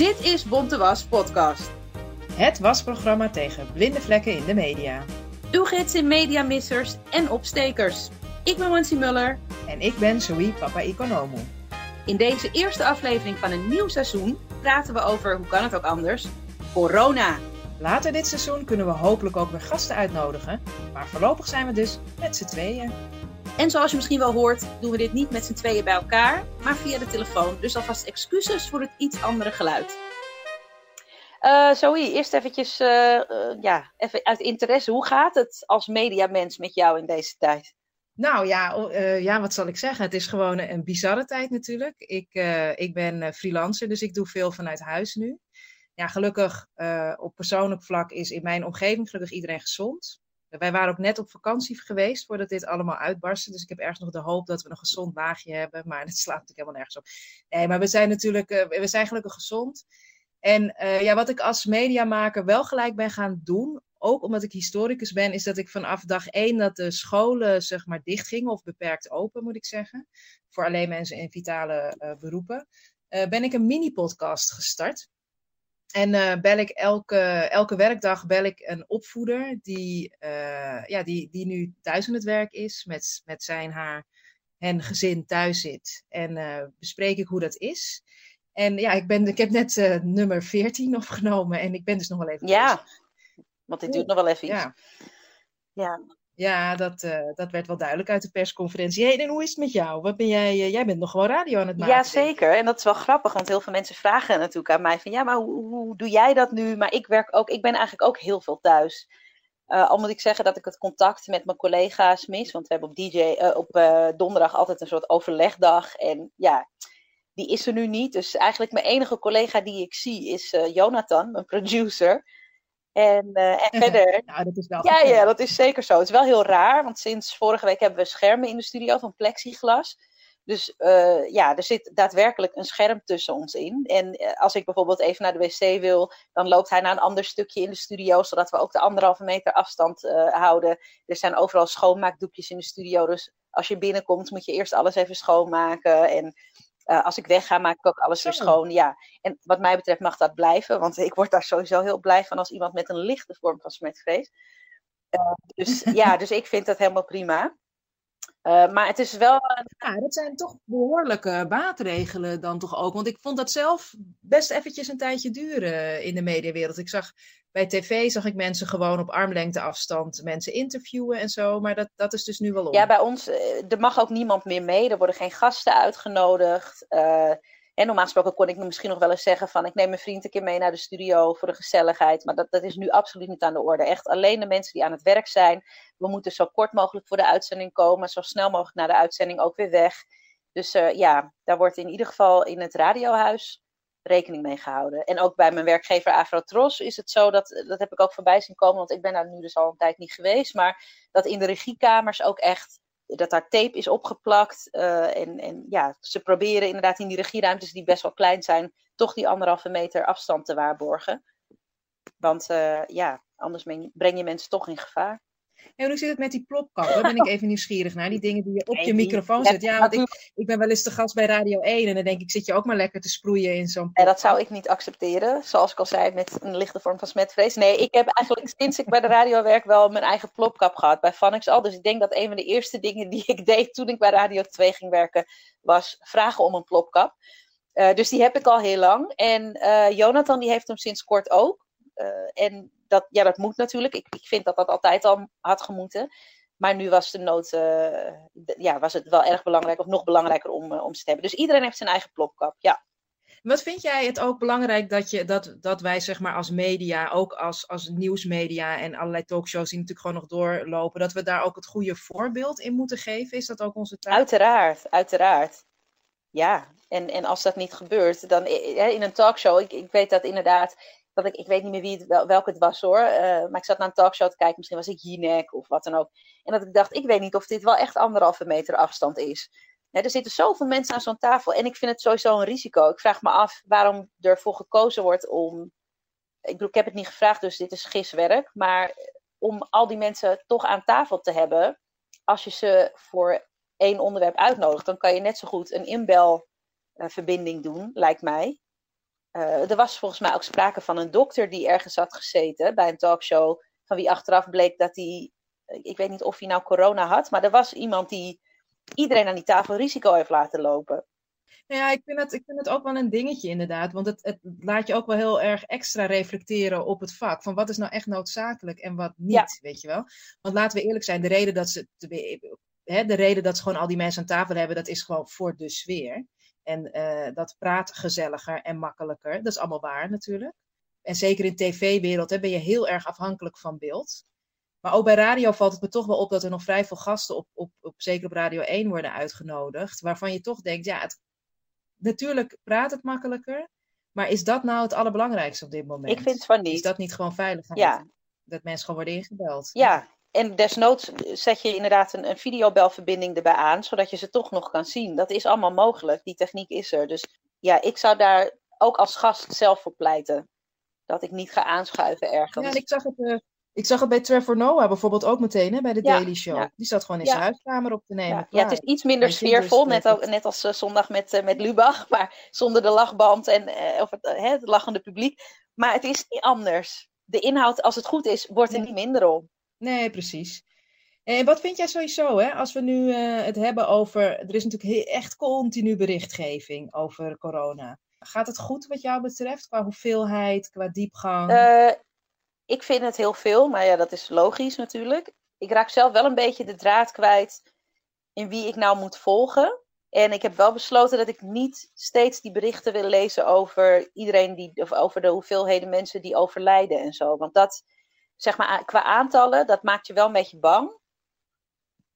Dit is Bonte Was Podcast. Het wasprogramma tegen blinde vlekken in de media. Uw gids in mediamissers en opstekers. Ik ben Wansi Muller. En ik ben Zoe Papa Economo. In deze eerste aflevering van een nieuw seizoen praten we over, hoe kan het ook anders, corona. Later dit seizoen kunnen we hopelijk ook weer gasten uitnodigen. Maar voorlopig zijn we dus met z'n tweeën. En zoals je misschien wel hoort, doen we dit niet met z'n tweeën bij elkaar, maar via de telefoon. Dus alvast excuses voor het iets andere geluid. Uh, Zoe, eerst eventjes, uh, uh, ja, even uit interesse. Hoe gaat het als mediamens met jou in deze tijd? Nou ja, ja, wat zal ik zeggen? Het is gewoon een bizarre tijd natuurlijk. Ik, ik ben freelancer, dus ik doe veel vanuit huis nu. Ja, gelukkig op persoonlijk vlak is in mijn omgeving gelukkig iedereen gezond. Wij waren ook net op vakantie geweest voordat dit allemaal uitbarstte. Dus ik heb ergens nog de hoop dat we een gezond laagje hebben. Maar het slaat natuurlijk helemaal nergens op. Nee, maar we zijn natuurlijk, uh, we zijn gelukkig gezond. En uh, ja, wat ik als mediamaker wel gelijk ben gaan doen, ook omdat ik historicus ben, is dat ik vanaf dag één dat de scholen zeg maar dicht gingen, of beperkt open moet ik zeggen, voor alleen mensen in vitale uh, beroepen, ben ik een mini-podcast gestart. En uh, bel ik elke, elke werkdag bel ik een opvoeder die, uh, ja, die, die nu thuis aan het werk is, met, met zijn, haar en gezin thuis zit. En uh, bespreek ik hoe dat is. En ja, ik, ben, ik heb net nummer 14 opgenomen en ik ben dus nog wel even. Ja, want dit duurt nog wel even iets. Ja. ja. Ja, dat, uh, dat werd wel duidelijk uit de persconferentie. Hey, en hoe is het met jou? Wat ben jij, uh, jij bent nog gewoon radio aan het maken. Ja, zeker. En dat is wel grappig, want heel veel mensen vragen natuurlijk aan mij van... ja, maar hoe, hoe doe jij dat nu? Maar ik werk ook, ik ben eigenlijk ook heel veel thuis. Uh, al moet ik zeggen dat ik het contact met mijn collega's mis. Want we hebben op, DJ, op donderdag altijd een soort overlegdag. En ja, die is er nu niet. Dus eigenlijk mijn enige collega die ik zie is Jonathan, mijn producer... En, uh, en verder. Nou, dat is wel ja, ja, dat is zeker zo. Het is wel heel raar, want sinds vorige week hebben we schermen in de studio van plexiglas. Dus uh, ja, er zit daadwerkelijk een scherm tussen ons in. En uh, als ik bijvoorbeeld even naar de wc wil, dan loopt hij naar een ander stukje in de studio, zodat we ook de anderhalve meter afstand houden. Er zijn overal schoonmaakdoekjes in de studio, dus als je binnenkomt moet je eerst alles even schoonmaken. En uh, als ik wegga, maak ik ook alles weer schoon. Ja. En wat mij betreft mag dat blijven, want ik word daar sowieso heel blij van als iemand met een lichte vorm van smetvrees. Uh, dus ja, dus ik vind dat helemaal prima. Uh, maar het is wel. Ja, dat zijn toch behoorlijke maatregelen dan toch ook. Want ik vond dat zelf best eventjes een tijdje duren in de mediawereld. Ik zag bij tv zag ik mensen gewoon op armlengte afstand mensen interviewen en zo. Maar dat, dat is dus nu wel om. Ja, bij ons, er mag ook niemand meer mee. Er worden geen gasten uitgenodigd. Uh, en normaal gesproken kon ik misschien nog wel eens zeggen van ik neem mijn vriend een keer mee naar de studio voor de gezelligheid. Maar dat, dat is nu absoluut niet aan de orde. Echt alleen de mensen die aan het werk zijn. We moeten zo kort mogelijk voor de uitzending komen. Zo snel mogelijk na de uitzending ook weer weg. Dus uh, ja, daar wordt in ieder geval in het radiohuis rekening mee gehouden. En ook bij mijn werkgever Afrotros is het zo, dat, dat heb ik ook voorbij zien komen, want ik ben daar nu dus al een tijd niet geweest, maar dat in de regiekamers ook echt, dat daar tape is opgeplakt. Uh, en, en ja, ze proberen inderdaad in die regieruimtes die best wel klein zijn, toch die anderhalve meter afstand te waarborgen. Want uh, ja, anders breng je mensen toch in gevaar. En hoe zit het met die plopkap? Daar ben ik even nieuwsgierig naar. Die dingen die je op je microfoon zet. Ja, want ik, ik ben wel eens te gast bij Radio 1 en dan denk ik, zit je ook maar lekker te sproeien in zo'n En dat zou ik niet accepteren, zoals ik al zei, met een lichte vorm van smetvrees. Nee, ik heb eigenlijk sinds ik bij de radio werk wel mijn eigen plopkap gehad bij Vanix al. Dus ik denk dat een van de eerste dingen die ik deed toen ik bij Radio 2 ging werken, was vragen om een plopkap. Uh, dus die heb ik al heel lang. En uh, Jonathan die heeft hem sinds kort ook. Uh, en dat, ja, dat moet natuurlijk. Ik, ik vind dat dat altijd al had gemoeten. Maar nu was de nood, uh, ja, was het wel erg belangrijk, of nog belangrijker om, uh, om ze te hebben. Dus iedereen heeft zijn eigen plopkap, ja. Wat vind jij het ook belangrijk dat, je, dat, dat wij zeg maar als media, ook als, als nieuwsmedia en allerlei talkshows die natuurlijk gewoon nog doorlopen, dat we daar ook het goede voorbeeld in moeten geven? Is dat ook onze taak? Uiteraard, uiteraard. Ja, en, en als dat niet gebeurt, dan in een talkshow, ik, ik weet dat inderdaad dat ik, ik weet niet meer wie het, wel, welke het was hoor. Uh, maar ik zat naar een talkshow te kijken, misschien was ik Jinek of wat dan ook. En dat ik dacht, ik weet niet of dit wel echt anderhalve meter afstand is. Ja, er zitten zoveel mensen aan zo'n tafel en ik vind het sowieso een risico. Ik vraag me af waarom ervoor gekozen wordt om. Ik bedoel, ik heb het niet gevraagd, dus dit is giswerk. Maar om al die mensen toch aan tafel te hebben, als je ze voor één onderwerp uitnodigt, dan kan je net zo goed een inbelverbinding doen, lijkt mij. Er was volgens mij ook sprake van een dokter die ergens had gezeten bij een talkshow. Van wie achteraf bleek dat hij, ik weet niet of hij nou corona had, maar er was iemand die iedereen aan die tafel risico heeft laten lopen. Nou ja, ik vind, het, ik vind het ook wel een dingetje inderdaad. Want het, het laat je ook wel heel erg extra reflecteren op het vak. Van wat is nou echt noodzakelijk en wat niet, weet je wel. Want laten we eerlijk zijn, de reden dat ze, hè, de reden dat ze gewoon al die mensen aan tafel hebben, dat is gewoon voor de sfeer. En uh, dat praat gezelliger en makkelijker. Dat is allemaal waar natuurlijk. En zeker in tv-wereld ben je heel erg afhankelijk van beeld. Maar ook bij radio valt het me toch wel op dat er nog vrij veel gasten op, op, op zeker op Radio 1 worden uitgenodigd. Waarvan je toch denkt, ja, het, natuurlijk praat het makkelijker. Maar is dat nou het allerbelangrijkste op dit moment? Ik vind van niet. Is dat niet gewoon veiligheid? Ja. Dat mensen gewoon worden ingebeld? Ja, en desnoods zet je inderdaad een, een videobelverbinding erbij aan, zodat je ze toch nog kan zien. Dat is allemaal mogelijk. Die techniek is er. Dus ja, ik zou daar ook als gast zelf voor pleiten. Dat ik niet ga aanschuiven ergens. Ja, en ik zag het uh, ik zag het bij Trevor Noah bijvoorbeeld ook meteen hè, bij de Daily Show. Die zat gewoon in zijn huiskamer op te nemen. Ja, het is iets minder sfeervol, net, net als uh, zondag met, uh, met Lubach, maar zonder de lachband en of het, het, lachende publiek. Maar het is niet anders. De inhoud, als het goed is, wordt er niet minder om. Nee, precies. En wat vind jij sowieso, hè, als we nu het hebben over. Er is natuurlijk echt continu berichtgeving over corona. Gaat het goed wat jou betreft, qua hoeveelheid, qua diepgang? ik vind het heel veel, maar ja, dat is logisch natuurlijk. Ik raak zelf wel een beetje de draad kwijt in wie ik nou moet volgen. En ik heb wel besloten dat ik niet steeds die berichten wil lezen over iedereen die, of over de hoeveelheden mensen die overlijden en zo. Want dat, zeg maar, qua aantallen, dat maakt je wel een beetje bang.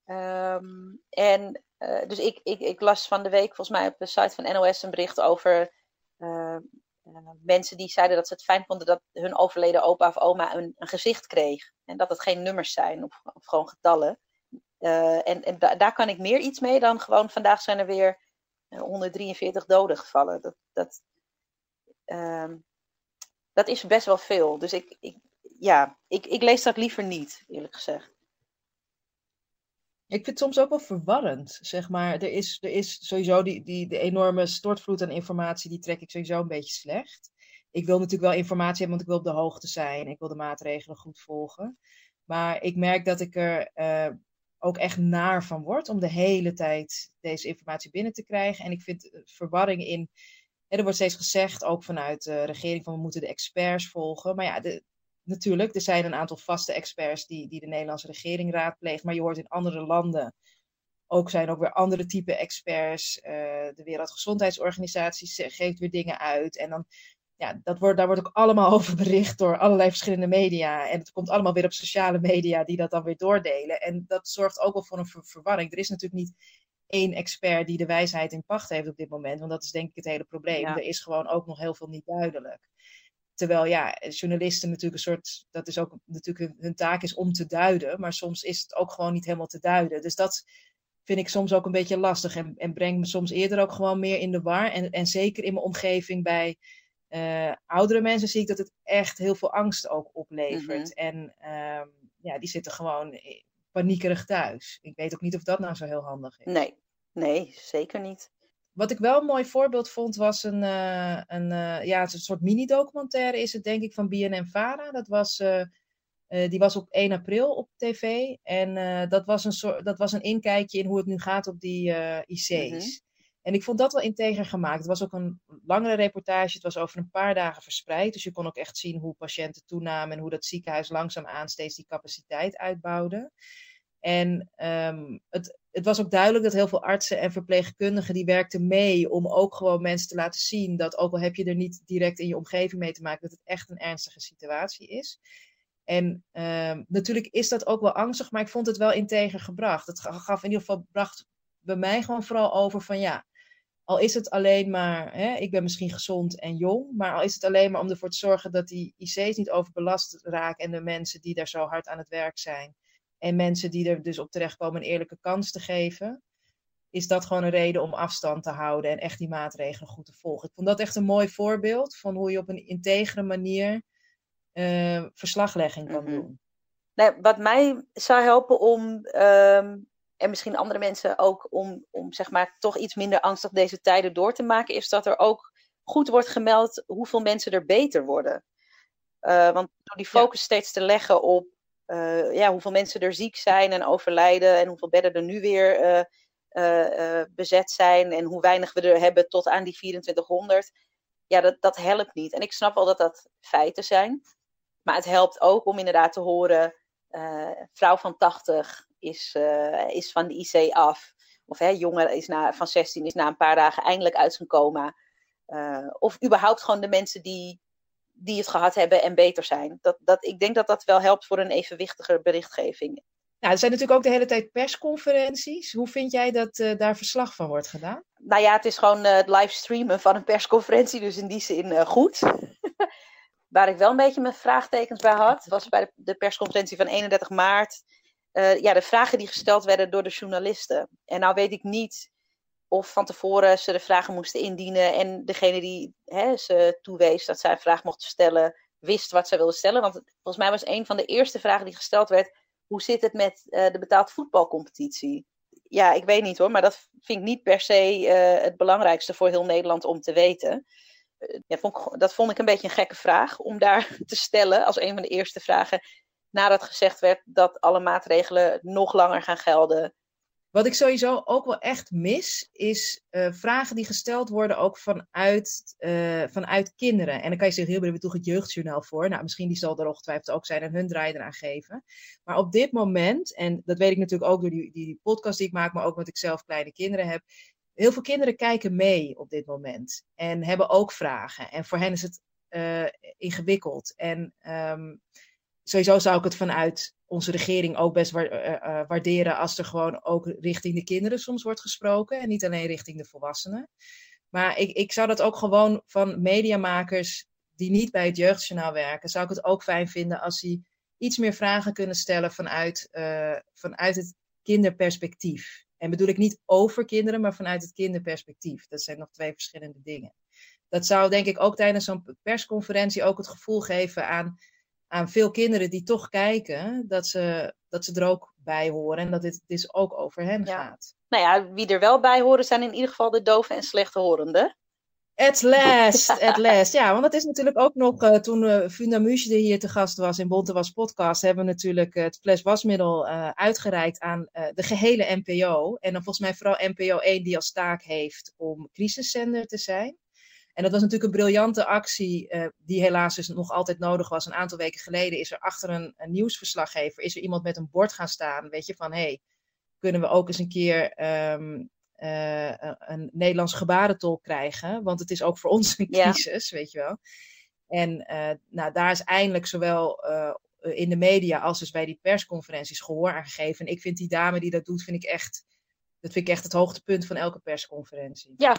Um, en uh, dus ik, ik, ik las van de week volgens mij op de site van NOS een bericht over uh, uh, mensen die zeiden dat ze het fijn vonden dat hun overleden opa of oma een, een gezicht kreeg. En dat het geen nummers zijn of, gewoon getallen. En en da daar kan ik meer iets mee dan gewoon vandaag zijn er weer 143 doden gevallen. Dat, dat, uh, dat is best wel veel. Dus ik, ik, ja, ik, ik lees dat liever niet, eerlijk gezegd. Ik vind het soms ook wel verwarrend, zeg maar. Er is, er is sowieso die, die de enorme stortvloed aan informatie, die trek ik sowieso een beetje slecht. Ik wil natuurlijk wel informatie hebben, want ik wil op de hoogte zijn. Ik wil de maatregelen goed volgen. Maar ik merk dat ik er uh, ook echt naar van word om de hele tijd deze informatie binnen te krijgen. En ik vind verwarring in. er wordt steeds gezegd, ook vanuit de regering, van we moeten de experts volgen. Maar ja, de, natuurlijk, er zijn een aantal vaste experts die, die de Nederlandse regering raadpleegt. Maar je hoort in andere landen ook zijn ook weer andere type experts. Uh, de Wereldgezondheidsorganisatie geeft weer dingen uit. En dan, ja, dat wordt, daar wordt ook allemaal over bericht door allerlei verschillende media. En het komt allemaal weer op sociale media die dat dan weer doordelen. En dat zorgt ook wel voor een verwarring. Er is natuurlijk niet één expert die de wijsheid in pacht heeft op dit moment. Want dat is denk ik het hele probleem. Er is gewoon ook nog heel veel niet duidelijk. Terwijl ja, journalisten natuurlijk een soort, dat is ook natuurlijk hun, taak is om te duiden, maar soms is het ook gewoon niet helemaal te duiden. Dus dat vind ik soms ook een beetje lastig en, en brengt me soms eerder ook gewoon meer in de war. En, en zeker in mijn omgeving bij uh, oudere mensen zie ik dat het echt heel veel angst ook oplevert. Mhm. En um, ja, die zitten gewoon paniekerig thuis. Ik weet ook niet of dat nou zo heel handig is. Nee, nee, zeker niet. Wat ik wel een mooi voorbeeld vond, was een, uh, een, uh, ja, een soort mini-documentaire, is het denk ik, van BNN Vara. Dat was, uh, die was op 1 april op tv. En dat, was een soort, dat was een inkijkje in hoe het nu gaat op die IC's. Mm -hmm. En ik vond dat wel integer gemaakt. Het was ook een langere reportage. Het was over een paar dagen verspreid. Dus je kon ook echt zien hoe patiënten toenamen en hoe dat ziekenhuis langzaamaan steeds die capaciteit uitbouwde. En um, het, het was ook duidelijk dat heel veel artsen en verpleegkundigen die werkten mee om ook gewoon mensen te laten zien dat ook al heb je er niet direct in je omgeving mee te maken, dat het echt een ernstige situatie is. En um, natuurlijk is dat ook wel angstig, maar ik vond het wel integer gebracht. Het gaf in ieder geval, bracht bij mij gewoon vooral over van ja, al is het alleen maar, hè, ik ben misschien gezond en jong, maar al is het alleen maar om ervoor te zorgen dat die IC's niet overbelast raken en de mensen die daar zo hard aan het werk zijn, en mensen die er dus op terechtkomen een eerlijke kans te geven, is dat gewoon een reden om afstand te houden en echt die maatregelen goed te volgen. Ik vond dat echt een mooi voorbeeld van hoe je op een integere manier uh, verslaglegging kan mm -hmm. doen. Nou, wat mij zou helpen om, um, en misschien andere mensen ook, om, om zeg maar toch iets minder angstig deze tijden door te maken, is dat er ook goed wordt gemeld hoeveel mensen er beter worden. Uh, want door die focus steeds te leggen op uh, ja, hoeveel mensen er ziek zijn en overlijden en hoeveel bedden er nu weer uh, bezet zijn en hoe weinig we er hebben tot aan die 2400, ja, dat, dat helpt niet. En ik snap wel dat dat feiten zijn, maar het helpt ook om inderdaad te horen, vrouw van 80 is, is van de IC af. Of hè, jongen is na, van 16 is na een paar dagen eindelijk uit zijn coma. of überhaupt gewoon de mensen die die het gehad hebben en beter zijn. Dat, dat, ik denk dat dat wel helpt voor een evenwichtiger berichtgeving. Nou, er zijn natuurlijk ook de hele tijd persconferenties. Hoe vind jij dat uh, daar verslag van wordt gedaan? Nou ja, het is gewoon uh, het livestreamen van een persconferentie, dus in die zin uh, goed. Waar ik wel een beetje mijn vraagtekens bij had, was bij de persconferentie van 31 maart. ja, de vragen die gesteld werden door de journalisten. En nou weet ik niet of van tevoren ze de vragen moesten indienen en degene die hè, ze toewees dat zij een vraag mocht stellen, wist wat ze wilde stellen. Want volgens mij was een van de eerste vragen die gesteld werd: hoe zit het met uh, de betaald voetbalcompetitie? Ja, ik weet niet hoor, maar dat vind ik niet per se uh, het belangrijkste voor heel Nederland om te weten. Uh, ja, vond ik, dat vond ik een beetje een gekke vraag om daar te stellen als een van de eerste vragen. Nadat gezegd werd dat alle maatregelen nog langer gaan gelden wat ik sowieso ook wel echt mis, is uh, vragen die gesteld worden ook vanuit, uh, vanuit kinderen. En dan kan je zeggen, heel hebben toch het jeugdjournaal voor. Nou, misschien die zal er ongetwijfeld ook zijn en hun draai eraan geven. Maar op dit moment, en dat weet ik natuurlijk ook door die, die podcast die ik maak, maar ook omdat ik zelf kleine kinderen heb. Heel veel kinderen kijken mee op dit moment en hebben ook vragen. En voor hen is het uh, ingewikkeld. En um, sowieso zou ik het vanuit onze regering ook best eh, eh, waarderen als er gewoon ook richting de kinderen soms wordt gesproken en niet alleen richting de volwassenen. Maar ik, ik zou dat ook gewoon van mediamakers die niet bij het jeugdjournaal werken, zou ik het ook fijn vinden als die iets meer vragen kunnen stellen vanuit, vanuit het kinderperspectief. En bedoel ik niet over kinderen, maar vanuit het kinderperspectief. Dat zijn nog twee verschillende dingen. Dat zou denk ik ook tijdens zo'n persconferentie ook het gevoel geven aan aan veel kinderen die toch kijken, dat ze, dat ze er ook bij horen en dat dit dus ook over hen gaat. Nou ja, wie er wel bij horen zijn in ieder geval de doven en slechthorenden. At last, at last. Ja, want dat is natuurlijk ook nog, uh, toen uh, Funda hier te gast was in Bonte Was podcast, hebben we natuurlijk het fles wasmiddel uh, uitgereikt aan de gehele NPO. En dan volgens mij vooral NPO 1 die als taak heeft om crisiszender te zijn. En dat was natuurlijk een briljante actie, uh, die helaas dus nog altijd nodig was. Een aantal weken geleden is er achter een, een, nieuwsverslaggever, is er iemand met een bord gaan staan, weet je, van hé, hey, kunnen we ook eens een keer um, uh, een Nederlands gebarentol krijgen? Want het is ook voor ons een crisis, ja. weet je wel. En uh, nou, daar is eindelijk zowel in de media als dus bij die persconferenties gehoor aan gegeven. En ik vind die dame die dat doet, vind ik echt, dat vind ik echt het hoogtepunt van elke persconferentie. Ja,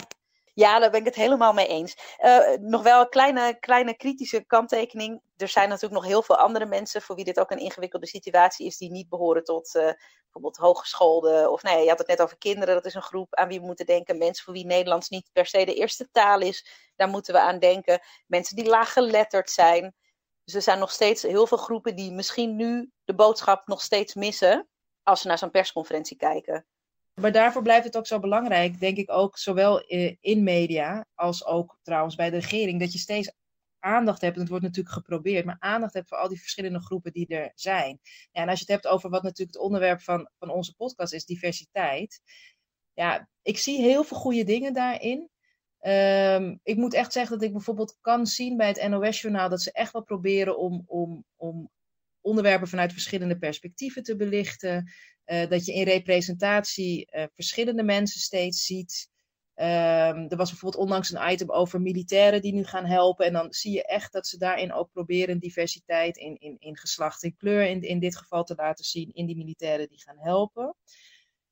ja, daar ben ik het helemaal mee eens. Uh, nog wel een kleine, kleine kritische kanttekening. Er zijn natuurlijk nog heel veel andere mensen voor wie dit ook een ingewikkelde situatie is, die niet behoren tot uh, bijvoorbeeld hogeschoolden. Of nee, nou je had het net over kinderen, dat is een groep aan wie we moeten denken. Mensen voor wie Nederlands niet per se de eerste taal is, daar moeten we aan denken. Mensen die laaggeletterd zijn. Dus er zijn nog steeds heel veel groepen die misschien nu de boodschap nog steeds missen als ze naar zo'n persconferentie kijken. Maar daarvoor blijft het ook zo belangrijk, denk ik ook, zowel in media als ook trouwens bij de regering, dat je steeds aandacht hebt, en het wordt natuurlijk geprobeerd, maar aandacht hebt voor al die verschillende groepen die er zijn. Ja, en als je het hebt over wat natuurlijk het onderwerp van, van onze podcast is, diversiteit. Ja, ik zie heel veel goede dingen daarin. Um, ik moet echt zeggen dat ik bijvoorbeeld kan zien bij het NOS-journaal dat ze echt wel proberen om, om, om onderwerpen vanuit verschillende perspectieven te belichten. Uh, dat je in representatie uh, verschillende mensen steeds ziet. Um, er was bijvoorbeeld onlangs een item over militairen die nu gaan helpen. En dan zie je echt dat ze daarin ook proberen diversiteit in, in, in geslacht en kleur in, in dit geval te laten zien in die militairen die gaan helpen.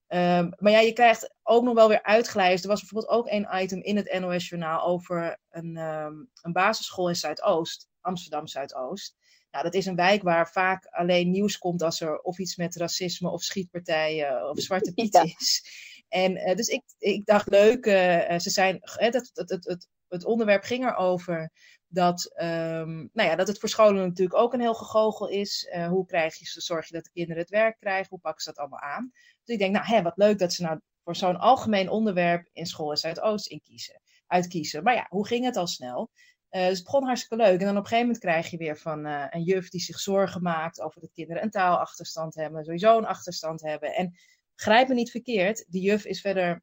Um, maar ja, je krijgt ook nog wel weer uitglijst. Er was bijvoorbeeld ook een item in het NOS-journaal over een, um, een basisschool in Zuidoost, Amsterdam Zuidoost. Nou, dat is een wijk waar vaak alleen nieuws komt als er of iets met racisme of schietpartijen of zwarte piet ja. is. En uh, dus ik, ik dacht, leuk, uh, ze zijn, dat, het, het, het, het onderwerp ging erover dat, um, nou ja, dat het voor scholen natuurlijk ook een heel gegogel is. hoe krijg je, zorg je dat de kinderen het werk krijgen? Hoe pakken ze dat allemaal aan? Dus ik denk, nou, hè, wat leuk dat ze nou voor zo'n algemeen onderwerp in school in Zuidoost in kiezen uitkiezen. Maar ja, hoe ging het al snel? Uh, dus het begon hartstikke leuk. En dan op een gegeven moment krijg je weer van uh, een juf die zich zorgen maakt over dat kinderen een taalachterstand hebben, sowieso een achterstand hebben. En grijp me niet verkeerd, die juf is verder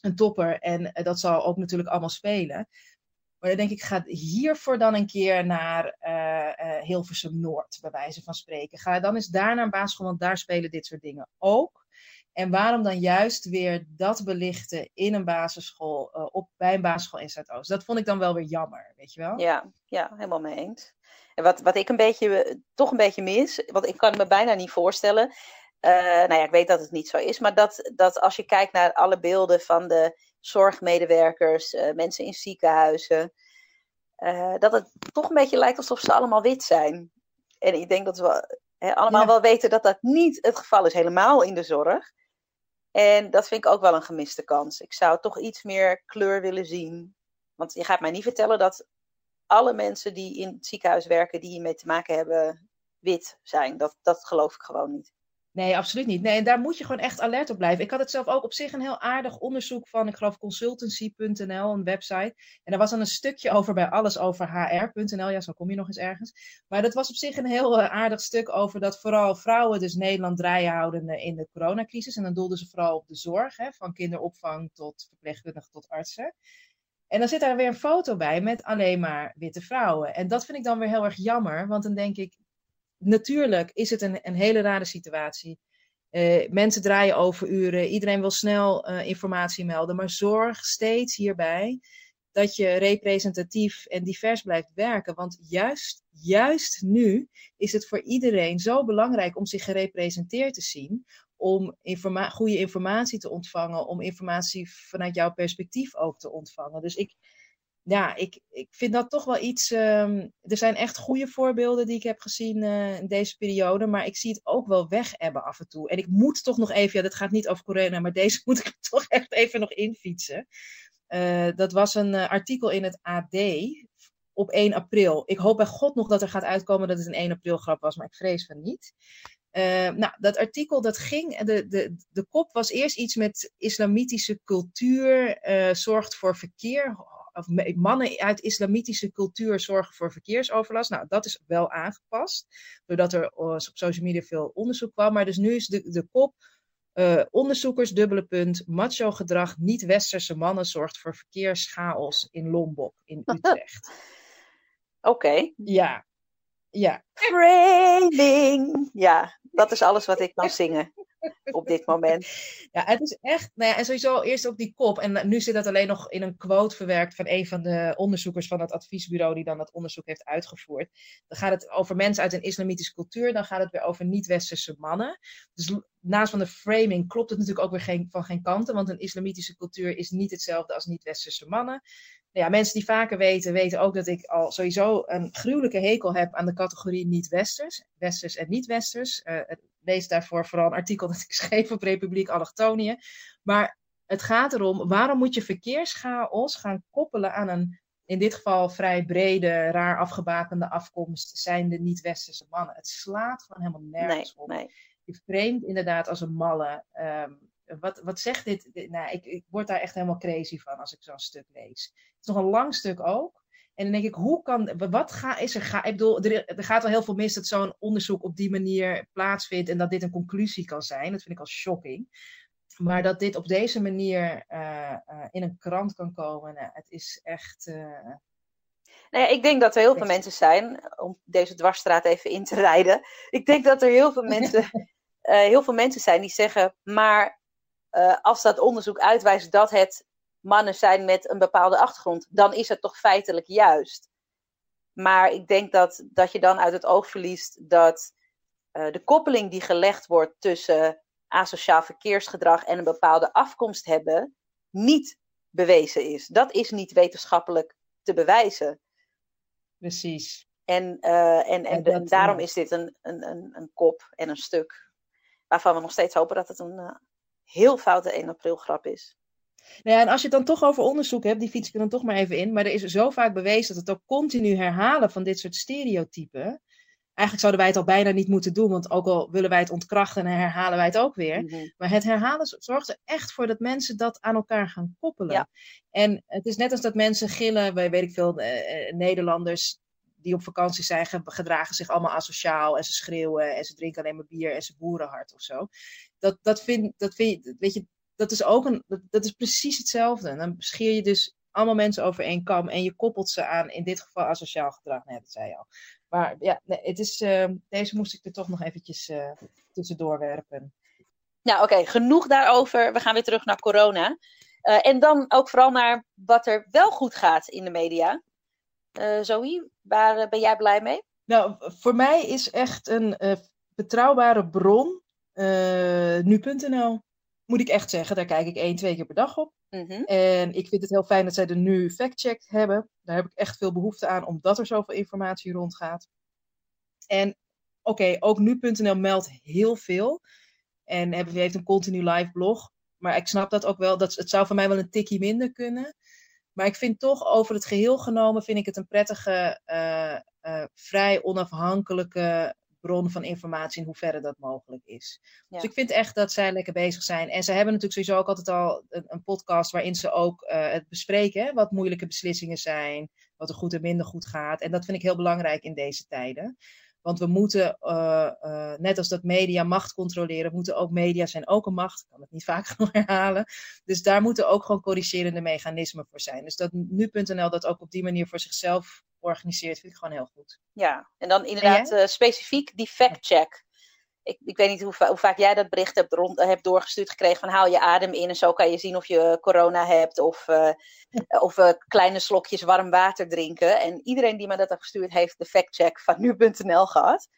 een topper en uh, dat zal ook natuurlijk allemaal spelen. Maar dan denk ik, ga hiervoor dan een keer naar Hilversum Noord, bij wijze van spreken. Ga dan eens daar naar een basisschool, want daar spelen dit soort dingen ook. En waarom dan juist weer dat belichten in een basisschool, uh, op, bij een basisschool in Zuidoost? Dat vond ik dan wel weer jammer, weet je wel? Ja, ja helemaal mee eens. En wat, wat ik een beetje, toch een beetje mis, want ik kan me bijna niet voorstellen. Uh, nou ja, ik weet dat het niet zo is, maar dat, dat als je kijkt naar alle beelden van de zorgmedewerkers, uh, mensen in ziekenhuizen, dat het toch een beetje lijkt alsof ze allemaal wit zijn. En ik denk dat we allemaal wel weten dat dat niet het geval is, helemaal in de zorg. En dat vind ik ook wel een gemiste kans. Ik zou toch iets meer kleur willen zien. Want je gaat mij niet vertellen dat alle mensen die in het ziekenhuis werken, die hiermee te maken hebben, wit zijn. Dat, dat geloof ik gewoon niet. Nee, absoluut niet. Nee, en daar moet je gewoon echt alert op blijven. Ik had het zelf ook op zich een heel aardig onderzoek van, ik geloof consultancy.nl, een website. En daar was dan een stukje over bij alles over hr.nl. Ja, zo kom je nog eens ergens. Maar dat was op zich een heel eh, aardig stuk over dat vooral vrouwen dus Nederland draaien houden in de coronacrisis. En dan doelden ze vooral op de zorg, hè, van kinderopvang tot verpleegkundige tot artsen. En dan zit daar weer een foto bij met alleen maar witte vrouwen. En dat vind ik dan weer heel erg jammer, want dan denk ik, natuurlijk is het een, een hele rare situatie. Uh, mensen draaien overuren, iedereen wil snel uh, informatie melden, maar zorg steeds hierbij dat je representatief en divers blijft werken. Want juist, juist nu is het voor iedereen zo belangrijk om zich gerepresenteerd te zien, om goede informatie te ontvangen, om informatie vanuit jouw perspectief ook te ontvangen. Dus ik, ja, ik, ik vind dat toch wel iets. Um, er zijn echt goede voorbeelden die ik heb gezien uh, in deze periode. Maar ik zie het ook wel weg hebben af en toe. En ik moet toch nog even. Ja, dat gaat niet over corona, maar deze moet ik toch echt even nog infietsen. Uh, dat was een uh, artikel in het AD op 1 april. Ik hoop bij God nog dat er gaat uitkomen dat het een 1 april grap was, maar ik vrees van niet. Nou, dat artikel dat ging, de, de, de kop was eerst iets met islamitische cultuur, zorgt voor verkeer, of mannen uit islamitische cultuur zorgen voor verkeersoverlast. Nou, dat is wel aangepast, doordat er eh, op social media veel onderzoek kwam. Maar dus nu is de, de kop uh, onderzoekers, dubbele punt, macho gedrag, niet-westerse mannen zorgt voor verkeerschaos in Lombok, in Utrecht. Oké. Okay. Ja. Ja. Framing. Ja, dat is alles wat ik kan zingen op dit moment. Ja, het is echt, nou ja, en sowieso eerst ook die kop. En nu zit dat alleen nog in een quote verwerkt van een van de onderzoekers van het adviesbureau die dan dat onderzoek heeft uitgevoerd. Dan gaat het over mensen uit een islamitische cultuur, dan gaat het weer over niet-westerse mannen. Dus naast van de framing klopt het natuurlijk ook weer geen, van geen kanten, want een islamitische cultuur is niet hetzelfde als niet-westerse mannen. Ja, mensen die vaker weten, weten ook dat ik al sowieso een gruwelijke hekel heb aan de categorie niet-westers. Westers en niet-westers. Uh, lees daarvoor vooral een artikel dat ik schreef op Republiek Allochtonië. Maar het gaat erom, waarom moet je verkeerschaos gaan koppelen aan een, in dit geval vrij brede, raar afgebakende afkomst, zijn de niet-westerse mannen. Het slaat gewoon helemaal nergens nee, op. Nee. Je vreemd inderdaad als een malle. Um, wat, wat zegt dit? Nou, ik, ik word daar echt helemaal crazy van als ik zo'n stuk lees. Het is nog een lang stuk ook. En dan denk ik, hoe kan, wat ga, is er, ga, ik bedoel, er, er gaat al heel veel mis dat zo'n onderzoek op die manier plaatsvindt en dat dit een conclusie kan zijn. Dat vind ik al shocking. Maar dat dit op deze manier uh, uh, in een krant kan komen, nou, het is echt. Uh, nou ja, ik denk dat er heel veel mensen zijn, om deze dwarsstraat even in te rijden. Ik denk dat er heel veel mensen, heel veel mensen zijn die zeggen, maar als dat onderzoek uitwijst dat het mannen zijn met een bepaalde achtergrond, dan is het toch feitelijk juist. Maar ik denk dat, dat je dan uit het oog verliest dat uh, de koppeling die gelegd wordt tussen asociaal verkeersgedrag en een bepaalde afkomst hebben, niet bewezen is. Dat is niet wetenschappelijk te bewijzen. Precies. En, uh, en, en, en, daarom is dit een, een, een, een, kop en een stuk waarvan we nog steeds hopen dat het een heel foute 1 april grap is. Nou ja, en als je het dan toch over onderzoek hebt, die fiets ik er dan toch maar even in. Maar er is zo vaak bewezen dat het ook continu herhalen van dit soort stereotypen eigenlijk zouden wij het al bijna niet moeten doen, want ook al willen wij het ontkrachten en herhalen wij het ook weer. Mhm. Maar het herhalen zorgt er echt voor dat mensen dat aan elkaar gaan koppelen. En het is net als dat mensen gillen, weet ik veel, uh, Nederlanders die op vakantie zijn, gedragen zich allemaal asociaal en ze schreeuwen en ze drinken alleen maar bier en ze boeren hard of zo. Dat, dat vind, dat vind weet je, dat is ook een, dat, is precies hetzelfde. Dan scheer je dus allemaal mensen over één kam en je koppelt ze aan, in dit geval asociaal gedrag. Nee, dat zei je al. Maar ja, nee, het is, uh, deze moest ik er toch nog eventjes uh, tussendoor werpen. Nou, oké, genoeg daarover. We gaan weer terug naar corona. Uh, en dan ook vooral naar wat er wel goed gaat in de media. Zoe, waar ben jij blij mee? Nou, voor mij is echt een betrouwbare bron nu.nl. Moet ik echt zeggen, daar kijk ik één, twee keer per dag op. Mhm. En ik vind het heel fijn dat zij er nu factcheck hebben. Daar heb ik echt veel behoefte aan, omdat er zoveel informatie rondgaat. En oké, ook nu.nl meldt heel veel. En heeft een continu live blog. Maar ik snap dat ook wel. Dat, het zou voor mij wel een tikje minder kunnen. Maar ik vind toch over het geheel genomen vind ik het een prettige, uh, uh, vrij onafhankelijke bron van informatie in hoeverre dat mogelijk is. Dus ik vind echt dat zij lekker bezig zijn. En ze hebben natuurlijk sowieso ook altijd al een, een podcast waarin ze ook uh, het bespreken. Wat moeilijke beslissingen zijn, wat er goed en minder goed gaat. En dat vind ik heel belangrijk in deze tijden. Want we moeten, uh, uh, net als dat media macht controleren, moeten ook media zijn ook een macht. Ik kan het niet vaak genoeg herhalen. Dus daar moeten ook gewoon corrigerende mechanismen voor zijn. Dus dat nu.nl dat ook op die manier voor zichzelf organiseert, vind ik gewoon heel goed. Ja, en dan inderdaad uh, specifiek die fact-check. Ik, ik weet niet hoe, hoe, vaak jij dat bericht hebt, rond, hebt doorgestuurd gekregen van haal je adem in en zo kan je zien of je corona hebt of, uh, of uh, kleine slokjes warm water drinken. En iedereen die me dat heeft gestuurd heeft de fact-check van nu.nl gehad.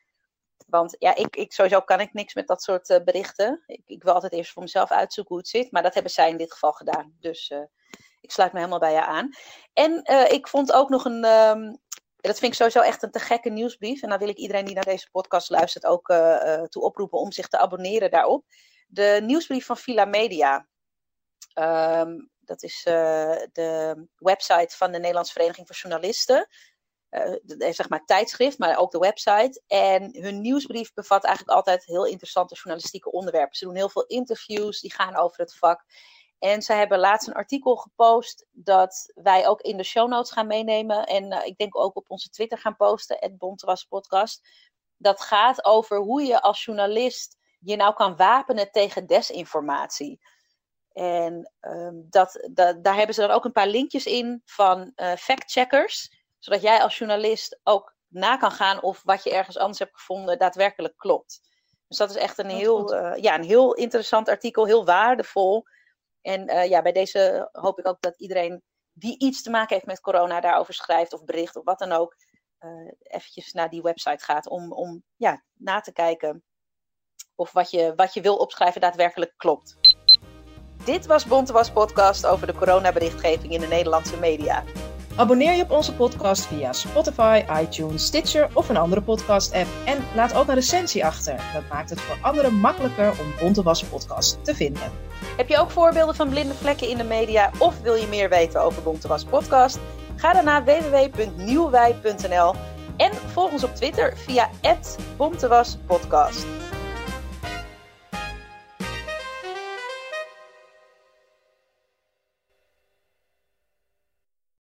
Want ja, ik, ik, sowieso kan ik niks met dat soort berichten. Ik, ik, wil altijd eerst voor mezelf uitzoeken hoe het zit. Maar dat hebben zij in dit geval gedaan. Dus ik sluit me helemaal bij je aan. En ik vond ook nog een. Um, dat vind ik sowieso echt een te gekke nieuwsbrief. En dan wil ik iedereen die naar deze podcast luistert ook uh, toe oproepen om zich te abonneren daarop. De nieuwsbrief van Villa Media. Um, dat is uh, de website van de Nederlandse Vereniging voor Journalisten. Uh, zeg maar tijdschrift, maar ook de website. En hun nieuwsbrief bevat eigenlijk altijd heel interessante journalistieke onderwerpen. Ze doen heel veel interviews, die gaan over het vak. En ze hebben laatst een artikel gepost dat wij ook in de show notes gaan meenemen. En uh, ik denk ook op onze Twitter gaan posten, het Bontewas podcast. Dat gaat over hoe je als journalist je nou kan wapenen tegen desinformatie. En um, dat, dat, daar hebben ze dan ook een paar linkjes in van uh, factcheckers. Zodat jij als journalist ook na kan gaan of wat je ergens anders hebt gevonden daadwerkelijk klopt. Dus dat is echt een, heel, uh, ja, een heel interessant artikel, heel waardevol. En uh, ja, bij deze hoop ik ook dat iedereen die iets te maken heeft met corona daarover schrijft of bericht of wat dan ook, uh, eventjes naar die website gaat om, om ja, na te kijken of wat je, wat je wil opschrijven daadwerkelijk klopt. Dit was Bontewas podcast over de coronaberichtgeving in de Nederlandse media. Abonneer je op onze podcast via Spotify, iTunes, Stitcher of een andere podcast-app. En laat ook een recensie achter. Dat maakt het voor anderen makkelijker om Bontewas podcast te vinden. Heb je ook voorbeelden van blinde vlekken in de media of wil je meer weten over Bontewas podcast? Ga dan naar www.nieuwwij.nl en volg ons op Twitter via @bontewaspodcast.